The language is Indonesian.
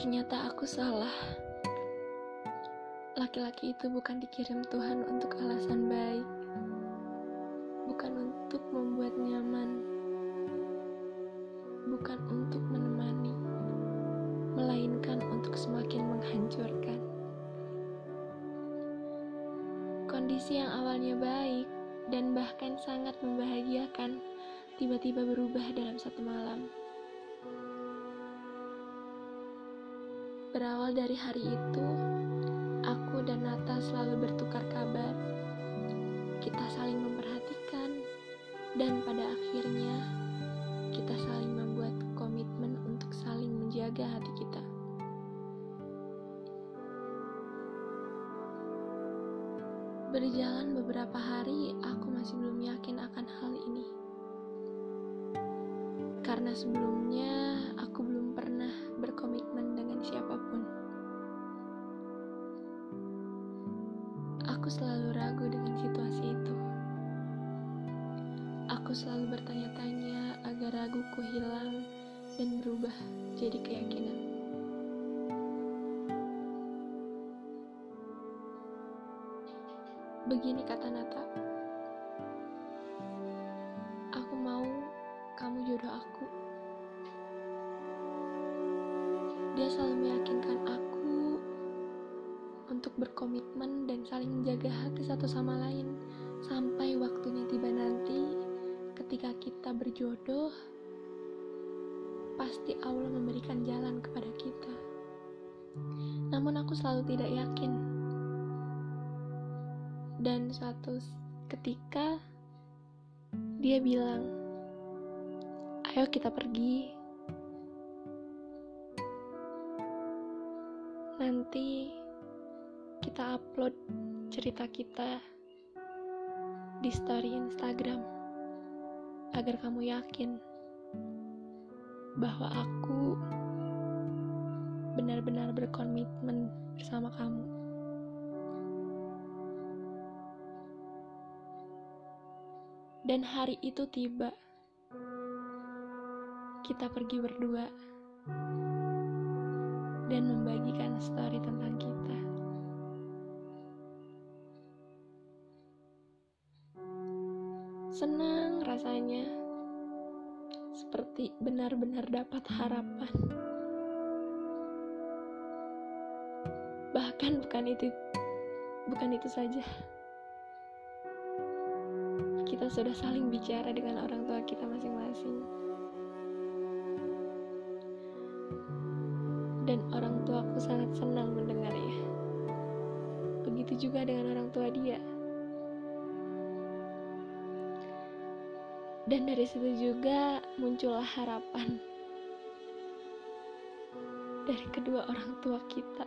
Ternyata aku salah. Laki-laki itu bukan dikirim Tuhan untuk alasan baik, bukan untuk membuat nyaman, bukan untuk menemani, melainkan untuk semakin menghancurkan. Kondisi yang awalnya baik dan bahkan sangat membahagiakan tiba-tiba berubah dalam satu malam. Berawal dari hari itu, aku dan Nata selalu bertukar kabar. Kita saling memperhatikan, dan pada akhirnya kita saling membuat komitmen untuk saling menjaga hati kita. Berjalan beberapa hari, aku masih belum yakin akan hal ini. Karena sebelumnya aku belum pernah berkomitmen dengan siapa pun. Aku selalu ragu dengan situasi itu. Aku selalu bertanya-tanya agar raguku hilang dan berubah jadi keyakinan. Begini kata Nata. Aku mau kamu jodoh aku. Dia selalu meyakinkan aku untuk berkomitmen dan saling menjaga hati satu sama lain sampai waktunya tiba nanti ketika kita berjodoh pasti Allah memberikan jalan kepada kita. Namun aku selalu tidak yakin. Dan suatu ketika dia bilang, "Ayo kita pergi." Nanti kita upload cerita kita di story Instagram agar kamu yakin bahwa aku benar-benar berkomitmen bersama kamu. Dan hari itu tiba. Kita pergi berdua dan membagikan story tentang kita. Senang rasanya, seperti benar-benar dapat harapan. Bahkan bukan itu, bukan itu saja. Kita sudah saling bicara dengan orang tua kita masing-masing. Dan orang tuaku sangat senang mendengarnya. Begitu juga dengan orang tua dia. Dan dari situ juga muncullah harapan dari kedua orang tua kita.